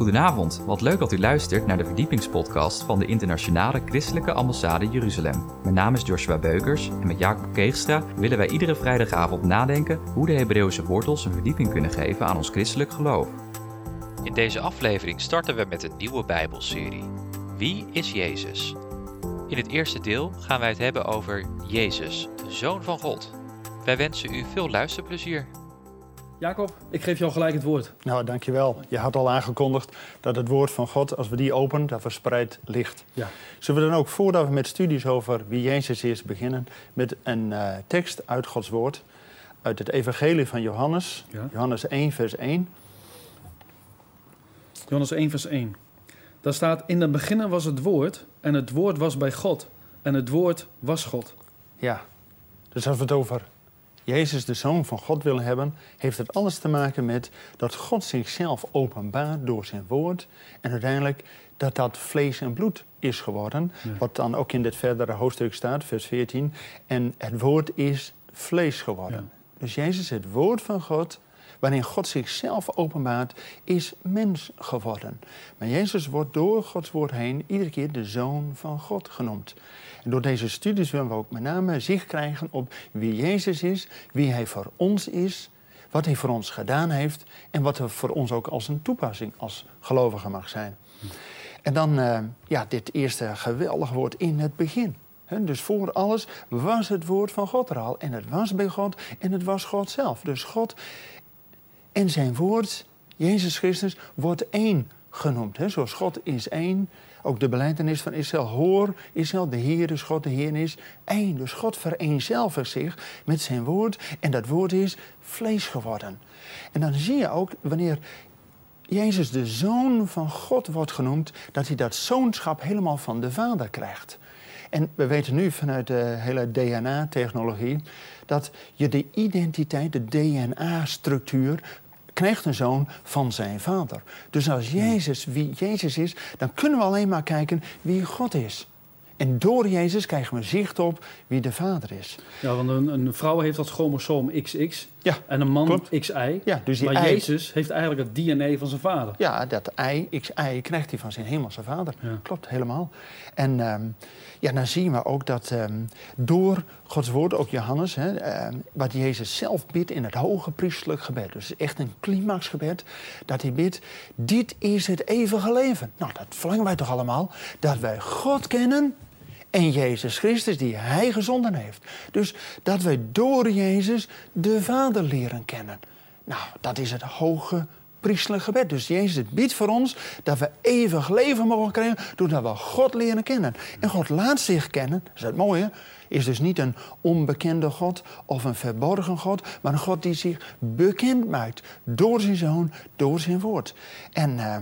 Goedenavond, wat leuk dat u luistert naar de verdiepingspodcast van de Internationale Christelijke Ambassade Jeruzalem. Mijn naam is Joshua Beukers en met Jacob Keegstra willen wij iedere vrijdagavond nadenken hoe de Hebreeuwse wortels een verdieping kunnen geven aan ons christelijk geloof. In deze aflevering starten we met een nieuwe Bijbelserie. Wie is Jezus? In het eerste deel gaan wij het hebben over Jezus, de Zoon van God. Wij wensen u veel luisterplezier. Jacob, ik geef jou gelijk het woord. Nou, dankjewel. Je had al aangekondigd dat het woord van God, als we die openen, dat verspreidt licht. Ja. Zullen we dan ook, voordat we met studies over wie Jezus is, beginnen met een uh, tekst uit Gods woord, uit het evangelie van Johannes, Ja. Johannes 1, vers 1. Johannes 1, vers 1. Daar staat: In het begin was het woord, en het woord was bij God, en het woord was God. Ja, dus als we het over Jezus, de Zoon van God, willen hebben, heeft het alles te maken met dat God zichzelf openbaart door zijn woord. En uiteindelijk dat dat vlees en bloed is geworden. Ja. Wat dan ook in dit verdere hoofdstuk staat, vers 14. En het woord is vlees geworden. Dus Jezus, het woord van God, waarin God zichzelf openbaart, is mens geworden. Maar Jezus wordt door Gods woord heen iedere keer de Zoon van God genoemd. En door deze studies willen we ook met name zicht krijgen op wie Jezus is, wie Hij voor ons is, wat Hij voor ons gedaan heeft en wat er voor ons ook als een toepassing als gelovige mag zijn. En dan eh, ja, dit eerste geweldige woord in het begin. Dus voor alles was het woord van God er al. En het was bij God en het was God zelf. Dus God en zijn woord, Jezus Christus, wordt één genoemd. Zoals God is één. Ook de beleidenis van Israël. Hoor, Israël, de Heer is God, de Heer is één. Dus God vereenzelvigt zich met zijn woord. En dat woord is vlees geworden. En dan zie je ook, wanneer Jezus de Zoon van God wordt genoemd, dat hij dat zoonschap helemaal van de Vader krijgt. En we weten nu vanuit de hele DNA-technologie dat je de identiteit, de DNA-structuur, krijgt een zoon van zijn vader. Dus als Jezus wie Jezus is, dan kunnen we alleen maar kijken wie God is. En door Jezus krijgen we zicht op wie de vader is. Ja, want een, een vrouw heeft dat chromosoom XX Ja, en een man klopt. XY. Ja, dus die maar ei- Jezus heeft eigenlijk het DNA van zijn vader. Ja, dat ei, XI, krijgt hij van zijn hemelse vader. Ja. Klopt, helemaal. En ehm, ja, dan zien we ook dat ehm, door Gods woord, ook Johannes, hè, ehm, wat Jezus zelf bidt in het hoge priestelijk gebed. Dus echt een climaxgebed, dat hij bidt, dit is het eeuwige leven. Nou, dat verlangen wij toch allemaal, dat wij God kennen en Jezus Christus die Hij gezonden heeft. Dus dat wij door Jezus de Vader leren kennen. Nou, dat is het hoge priestelijk gebed. Dus Jezus biedt voor ons dat we eeuwig leven mogen krijgen doordat we God leren kennen. En God laat zich kennen, dat is het mooie, is dus niet een onbekende God of een verborgen God, maar een God die zich bekend maakt door zijn Zoon, door zijn woord. En eh,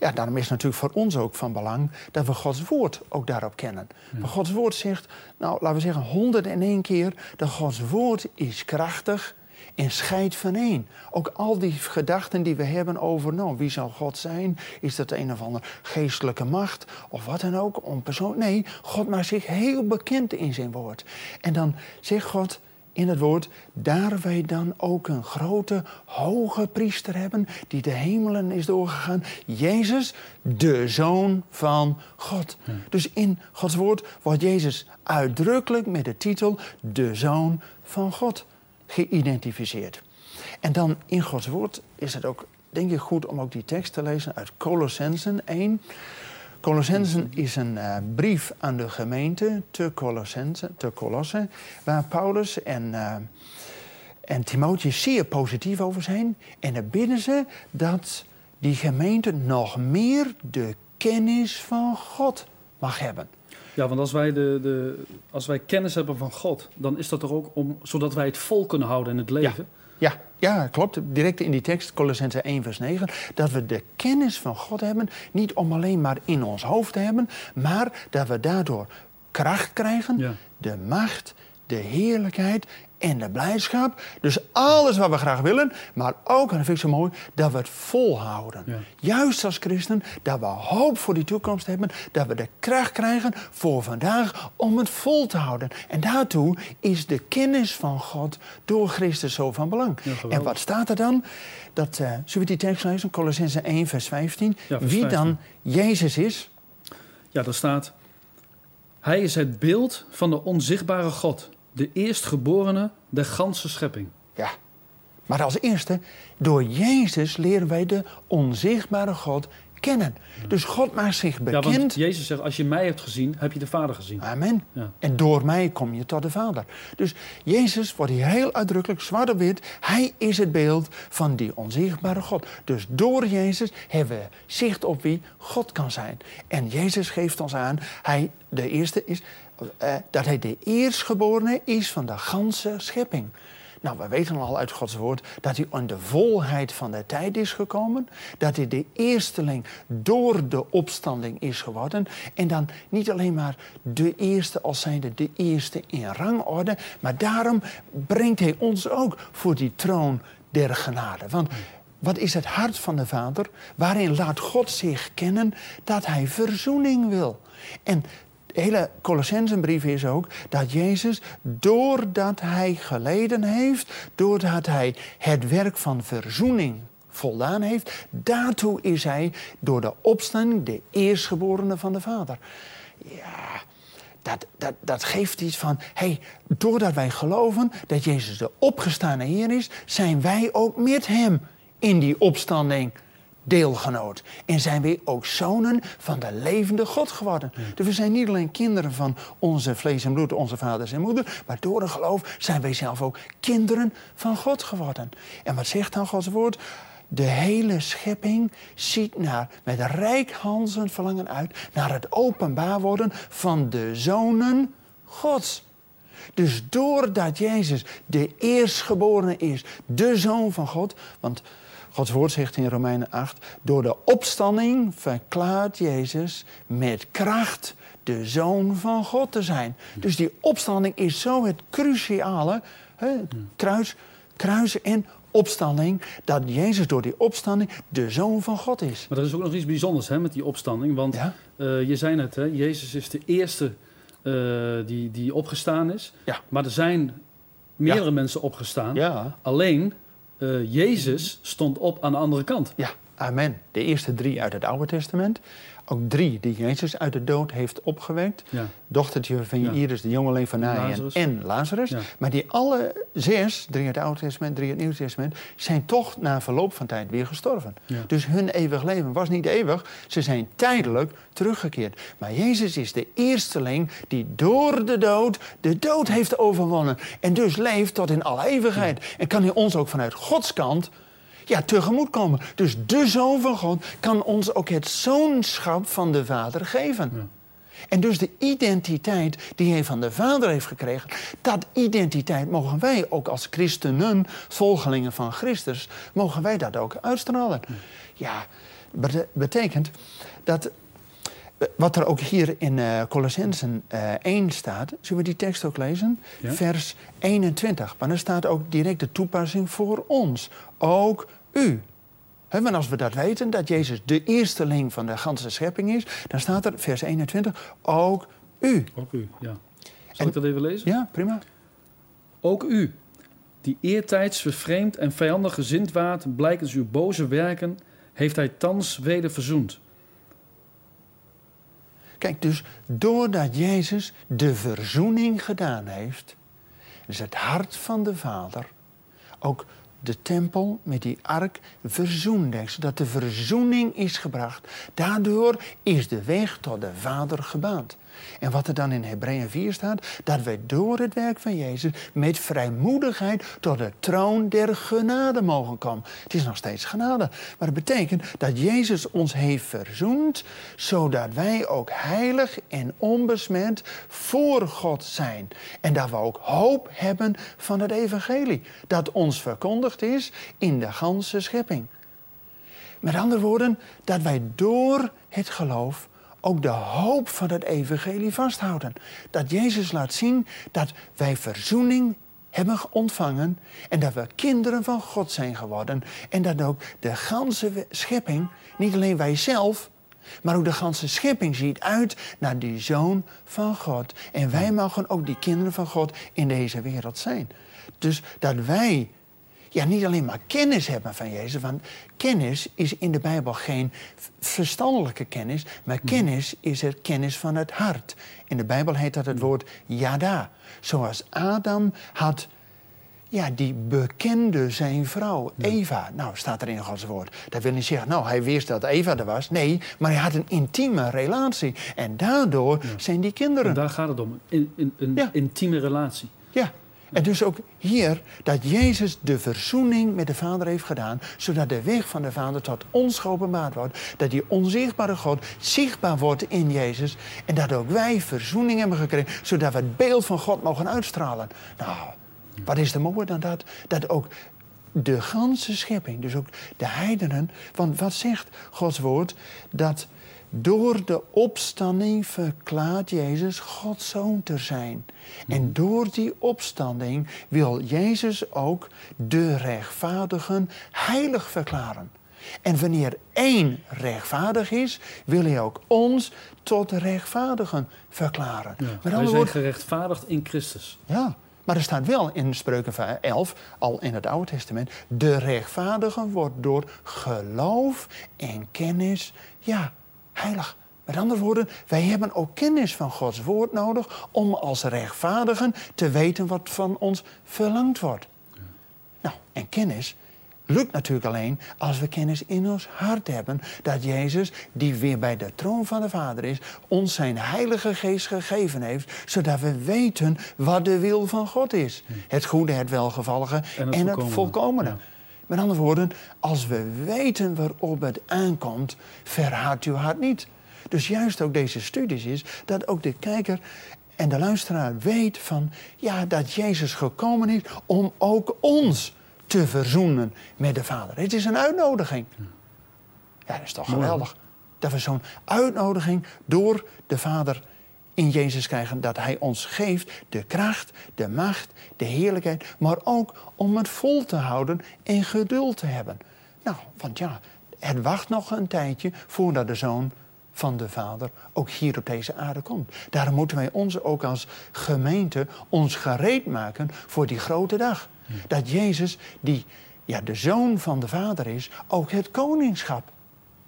ja, daarom is het natuurlijk voor ons ook van belang dat we Gods woord ook daarop kennen. Maar Gods woord zegt, nou laten we zeggen 101 keer, dat Gods woord is krachtig en scheidt van één. Ook al die gedachten die we hebben over, nou, wie zal God zijn? Is dat een of andere geestelijke macht? Of wat dan ook, om persoon? Nee, God maakt zich heel bekend in zijn woord. En dan zegt God in het woord, daar wij dan ook een grote, hoge priester hebben, die de hemelen is doorgegaan, Jezus, de Zoon van God. Dus in Gods woord wordt Jezus uitdrukkelijk met de titel de Zoon van God geïdentificeerd. En dan in Gods woord is het ook, denk ik, goed om ook die tekst te lezen uit Colossensen 1. Colossensen is een eh, brief aan de gemeente te Colossense, te Colosse, waar Paulus en, eh, en Timotheus zeer positief over zijn. En dan bidden ze dat die gemeente nog meer de kennis van God mag hebben. Ja, want als wij, de, de, als wij kennis hebben van God, dan is dat er ook om, zodat wij het vol kunnen houden in het leven. Ja, ja, klopt. Direct in die tekst, Colossense 1, vers 9. Dat we de kennis van God hebben, niet om alleen maar in ons hoofd te hebben, maar dat we daardoor kracht krijgen, Ja. de macht, de heerlijkheid en de blijdschap. Dus alles wat we graag willen, maar ook, en dat vind ik zo mooi, dat we het volhouden. Ja. Juist als christen, dat we hoop voor die toekomst hebben, dat we de kracht krijgen voor vandaag om het vol te houden. En daartoe is de kennis van God door Christus zo van belang. Ja, en wat staat er dan? Dat, eh, zullen we die tekst lezen? Colossense 1, vers 15. Ja, vers Wie 15. dan Jezus is, Ja, daar staat... Hij is het beeld van de onzichtbare God. De eerstgeborene der ganse schepping. Ja. Maar als eerste, door Jezus leren wij de onzichtbare God kennen. Dus God maakt zich Ja, bekend. want Jezus zegt, als je mij hebt gezien, heb je de Vader gezien. Amen. Ja. En door mij kom je tot de Vader. Dus Jezus wordt hier heel uitdrukkelijk, zwart op wit. Hij is het beeld van die onzichtbare God. Dus door Jezus hebben we zicht op wie God kan zijn. En Jezus geeft ons aan, hij, de eerste is, eh, dat hij de eerstgeborene is van de ganse schepping. Nou, we weten al uit Gods woord dat hij aan de volheid van de tijd is gekomen. Dat hij de eersteling door de opstanding is geworden. En dan niet alleen maar de eerste als zijnde de eerste in rangorde. Maar daarom brengt hij ons ook voor die troon der genade. Want wat is het hart van de Vader? Waarin laat God zich kennen dat hij verzoening wil. En de hele Colossensenbrief is ook dat Jezus, doordat hij geleden heeft, doordat hij het werk van verzoening voldaan heeft, daartoe is hij door de opstanding de eerstgeborene van de Vader. Ja, dat, dat, dat geeft iets van, hey, doordat wij geloven dat Jezus de opgestane Heer is, zijn wij ook met Hem in die opstanding deelgenoot. En zijn wij ook zonen van de levende God geworden. Dus we zijn niet alleen kinderen van onze vlees en bloed, onze vaders en moeder, maar door het geloof zijn wij zelf ook kinderen van God geworden. En wat zegt dan Gods woord? De hele schepping ziet naar, met rijkhalzen verlangen uit naar het openbaar worden van de zonen Gods. Dus doordat Jezus de eerstgeborene is, de zoon van God, want Gods woord zegt in Romeinen 8, door de opstanding verklaart Jezus met kracht de zoon van God te zijn. Dus die opstanding is zo het cruciale, hè, kruis, kruis en opstanding, dat Jezus door die opstanding de zoon van God is. Maar er is ook nog iets bijzonders hè, met die opstanding. Want Ja? eh, je zei net, hè, Jezus is de eerste eh, die, die opgestaan is. Ja. Maar er zijn meerdere mensen opgestaan. Alleen, Jezus stond op aan de andere kant. Ja, amen. De eerste drie uit het Oude Testament. Ook drie die Jezus uit de dood heeft opgewekt. Ja. Dochtertje van Ja. Iris, de jongeling van en Lazarus. Ja. Maar die alle zes, drie uit het Oude Testament, drie uit het Nieuwe Testament... zijn toch na verloop van tijd weer gestorven. Dus hun eeuwig leven was niet eeuwig. Ze zijn tijdelijk teruggekeerd. Maar Jezus is de eersteling die door de dood de dood heeft overwonnen. En dus leeft tot in alle eeuwigheid. En kan hij ons ook vanuit Gods kant ja, tegemoet komen. Dus de Zoon van God kan ons ook het zoonschap van de Vader geven. Ja. En dus de identiteit die hij van de Vader heeft gekregen, dat identiteit mogen wij ook als christenen, volgelingen van Christus, mogen wij dat ook uitstralen. Ja, bete- betekent dat eh, wat er ook hier in eh Colossensen eh 1 staat, zullen we die tekst ook lezen? Ja. Vers 21. Maar dan staat ook direct de toepassing voor ons. Ook u. Hè, want als we dat weten, dat Jezus de eersteling van de ganse schepping is, dan staat er, vers 21, ook u. Ook u, ja. Zal En- ik dat even lezen? Ja, prima. Ook u, die eertijds vervreemd en vijandig gezind waart, blijkens uw boze werken, heeft hij thans weder verzoend. Kijk, dus doordat Jezus de verzoening gedaan heeft, is het hart van de Vader ook de tempel met die ark verzoende, zodat de verzoening is gebracht. Daardoor is de weg tot de Vader gebaand. En wat er dan in Hebreeën 4 staat, dat wij door het werk van Jezus met vrijmoedigheid tot de troon der genade mogen komen. Het is nog steeds genade, maar het betekent dat Jezus ons heeft verzoend, zodat wij ook heilig en onbesmet voor God zijn. En dat we ook hoop hebben van het evangelie, dat ons verkondigd is in de ganse schepping. Met andere woorden, dat wij door het geloof ook de hoop van het evangelie vasthouden. Dat Jezus laat zien dat wij verzoening hebben ontvangen en dat we kinderen van God zijn geworden. En dat ook de ganse schepping, niet alleen wij zelf, maar ook de ganse schepping ziet uit naar die zoon van God. En wij mogen ook die kinderen van God in deze wereld zijn. Dus dat wij ja, niet alleen maar kennis hebben van Jezus. Want kennis is in de Bijbel geen verstandelijke kennis, maar mhm. kennis is het kennis van het hart. In de Bijbel heet dat het mhm. woord yada. Zoals Adam had ja, die bekende zijn vrouw, Eva. Nou, staat er in Gods woord. Dat wil niet zeggen, nou, hij wist dat Eva er was. Nee, maar hij had een intieme relatie. En daardoor zijn die kinderen. En daar gaat het om, een intieme relatie. Ja, en dus ook hier dat Jezus de verzoening met de Vader heeft gedaan, zodat de weg van de Vader tot ons geopenbaard wordt. Dat die onzichtbare God zichtbaar wordt in Jezus. En dat ook wij verzoening hebben gekregen, zodat we het beeld van God mogen uitstralen. Nou, wat is er mooier dan dat? Dat ook de ganse schepping, dus ook de heidenen. Want wat zegt Gods woord? Dat door de opstanding verklaart Jezus Gods zoon te zijn. En hmm. door die opstanding wil Jezus ook de rechtvaardigen heilig verklaren. En wanneer één rechtvaardig is, wil hij ook ons tot rechtvaardigen verklaren. Ja, wij zijn gerechtvaardigd in Christus. Ja, maar er staat wel in Spreuken 11, al in het Oude Testament... de rechtvaardige wordt door geloof en kennis, ja, heilig. Met andere woorden, wij hebben ook kennis van Gods woord nodig... om als rechtvaardigen te weten wat van ons verlangd wordt. Nou, en kennis lukt natuurlijk alleen als we kennis in ons hart hebben dat Jezus, die weer bij de troon van de Vader is, ons zijn Heilige Geest gegeven heeft, zodat we weten wat de wil van God is. Het goede, het welgevallige en het, volkomene. Met andere woorden, als we weten waarop het aankomt, verhaadt uw hart niet. Dus juist ook deze studies is dat ook de kijker en de luisteraar weet van ja, dat Jezus gekomen is om ook ons te verzoenen met de Vader. Het is een uitnodiging. Ja, dat is toch geweldig. Dat we zo'n uitnodiging door de Vader in Jezus krijgen. Dat Hij ons geeft de kracht, de macht, de heerlijkheid. Maar ook om het vol te houden en geduld te hebben. Nou, want ja, het wacht nog een tijdje voordat de Zoon van de Vader ook hier op deze aarde komt. Daarom moeten wij ons ook als gemeente ons gereed maken voor die grote dag. Dat Jezus, die ja, de zoon van de Vader is, ook het koningschap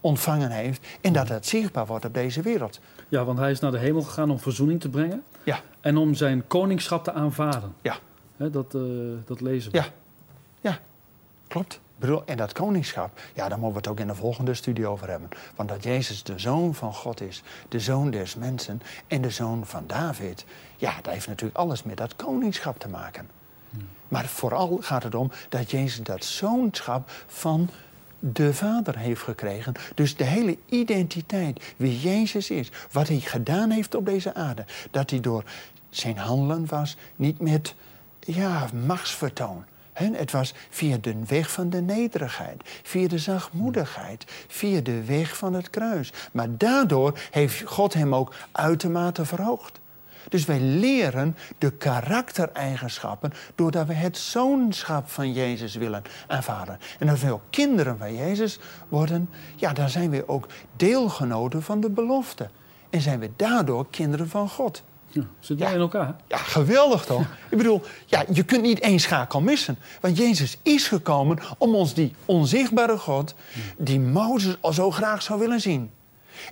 ontvangen heeft. En dat het zichtbaar wordt op deze wereld. Ja, want hij is naar de hemel gegaan om verzoening te brengen. Ja. En om zijn koningschap te aanvaarden. Ja. dat, uh, dat lezen we. Ja, ja. klopt. En dat koningschap, ja, daar moeten we het ook in de volgende studie over hebben. Want dat Jezus de zoon van God is, de zoon des mensen en de zoon van David. Ja, dat heeft natuurlijk alles met dat koningschap te maken. Maar vooral gaat het om dat Jezus dat zoonschap van de Vader heeft gekregen. Dus de hele identiteit, wie Jezus is, wat hij gedaan heeft op deze aarde. Dat hij door zijn handelen was, niet met ja, machtsvertoon. Het was via de weg van de nederigheid, via de zachtmoedigheid, via de weg van het kruis. Maar daardoor heeft God hem ook uitermate verhoogd. Dus wij leren de karaktereigenschappen doordat we het zoonschap van Jezus willen aanvaarden. En als we ook kinderen van Jezus worden, ja, dan zijn we ook deelgenoten van de belofte. En zijn we daardoor kinderen van God. Ja, zit jij in elkaar? Ja, geweldig toch? Ik bedoel, ja, je kunt niet één schakel missen. Want Jezus is gekomen om ons die onzichtbare God, die Mozes al zo graag zou willen zien.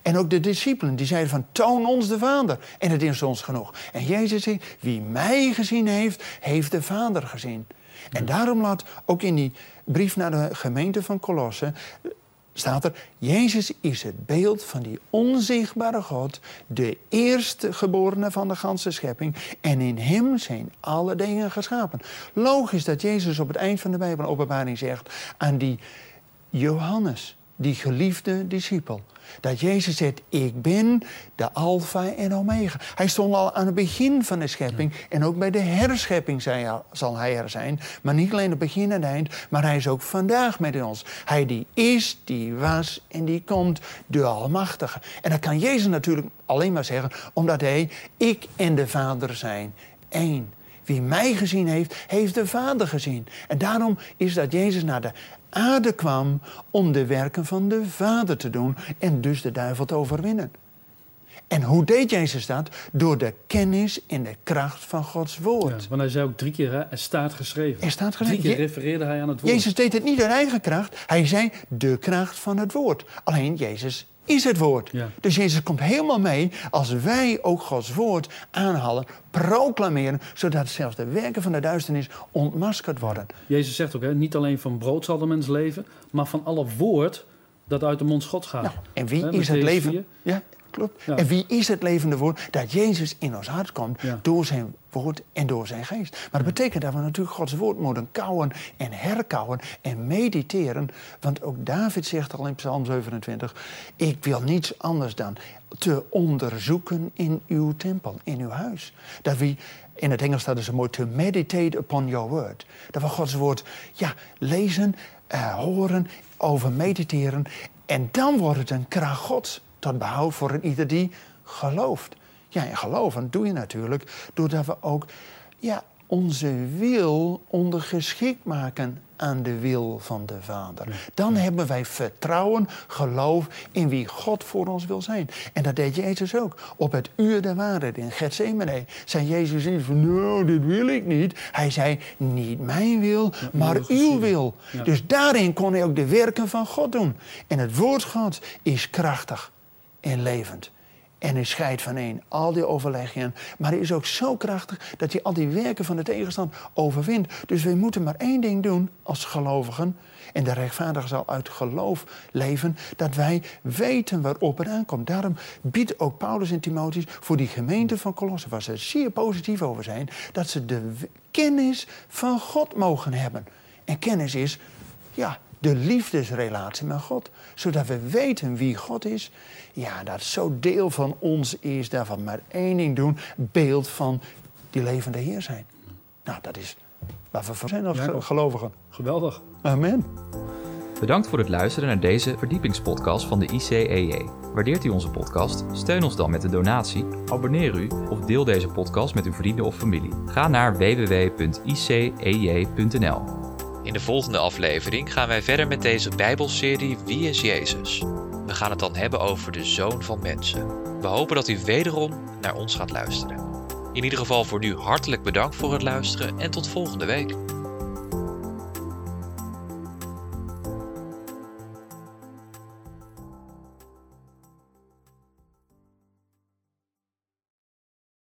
En ook de discipelen, die zeiden van, toon ons de Vader. En het is ons genoeg. En Jezus zei, wie mij gezien heeft, heeft de Vader gezien. En daarom laat ook in die brief naar de gemeente van Colosse staat er, Jezus is het beeld van die onzichtbare God, de eerste geborene van de ganse schepping. En in hem zijn alle dingen geschapen. Logisch dat Jezus op het eind van de Bijbel openbaring zegt aan die Johannes, die geliefde discipel. Dat Jezus zegt, ik ben de alfa en omega. Hij stond al aan het begin van de schepping. En ook bij de herschepping zal hij er zijn. Maar niet alleen het begin en het eind. Maar hij is ook vandaag met ons. Hij die is, die was en die komt. De Almachtige. En dat kan Jezus natuurlijk alleen maar zeggen. Omdat hij, ik en de Vader zijn één. Wie mij gezien heeft, heeft de Vader gezien. En daarom is dat Jezus naar de aarde kwam om de werken van de Vader te doen en dus de duivel te overwinnen. En hoe deed Jezus dat? Door de kennis en de kracht van Gods woord. Ja, want hij zei ook drie keer, hè, er staat geschreven. Er staat geschreven. Drie keer refereerde hij aan het woord. Jezus deed het niet uit eigen kracht. Hij zei de kracht van het woord. Alleen Jezus is het woord. Ja. Dus Jezus komt helemaal mee als wij ook Gods woord aanhalen, proclameren, zodat zelfs de werken van de duisternis ontmaskerd worden. Jezus zegt ook, hè, niet alleen van brood zal de mens leven, maar van alle woord dat uit de mond Gods gaat. Nou, en wie is het leven? 4. Ja, klopt. Ja. En wie is het levende woord? Dat Jezus in ons hart komt Ja. door zijn woord en door zijn geest. Maar dat betekent dat we natuurlijk Gods woord moeten kouwen en herkauwen en mediteren. Want ook David zegt al in Psalm 27: Ik wil niets anders dan te onderzoeken in uw tempel, in uw huis. Dat we in het Engels staat het zo mooi, to meditate upon your word. Dat we Gods woord ja, lezen, eh, horen, over mediteren. En dan wordt het een kracht Gods tot behoud voor een ieder die gelooft. Ja, en geloven doe je natuurlijk doordat we ook ja, onze wil ondergeschikt maken aan de wil van de Vader. Dan hebben wij vertrouwen, geloof in wie God voor ons wil zijn. En dat deed Jezus ook. Op het uur der waarheid in Gethsemane zei Jezus niet van, nou, dit wil ik niet. Hij zei, niet mijn wil, maar uw wil. Ja. Dus daarin kon hij ook de werken van God doen. En het woord God is krachtig en levend. En hij scheidt van één al die overleggingen. Maar hij is ook zo krachtig dat hij al die werken van de tegenstand overwint. Dus we moeten maar één ding doen als gelovigen. En de rechtvaardige zal uit geloof leven. Dat wij weten waarop het aankomt. Daarom biedt ook Paulus en Timotheus voor die gemeente van Colosse, waar ze zeer positief over zijn, dat ze de kennis van God mogen hebben. En kennis is ja, de liefdesrelatie met God. Zodat we weten wie God is. Ja, dat zo deel van ons is. Daarvan maar één ding doen. Beeld van die levende Heer zijn. Nou, dat is waar we voor zijn als gelovigen. Geweldig. Amen. Bedankt voor het luisteren naar deze verdiepingspodcast van de ICEJ. Waardeert u onze podcast? Steun ons dan met een donatie, abonneer u of deel deze podcast met uw vrienden of familie. Ga naar www.icej.nl. In de volgende aflevering gaan wij verder met deze Bijbelserie Wie is Jezus? We gaan het dan hebben over de Zoon van Mensen. We hopen dat u wederom naar ons gaat luisteren. In ieder geval voor nu hartelijk bedankt voor het luisteren en tot volgende week.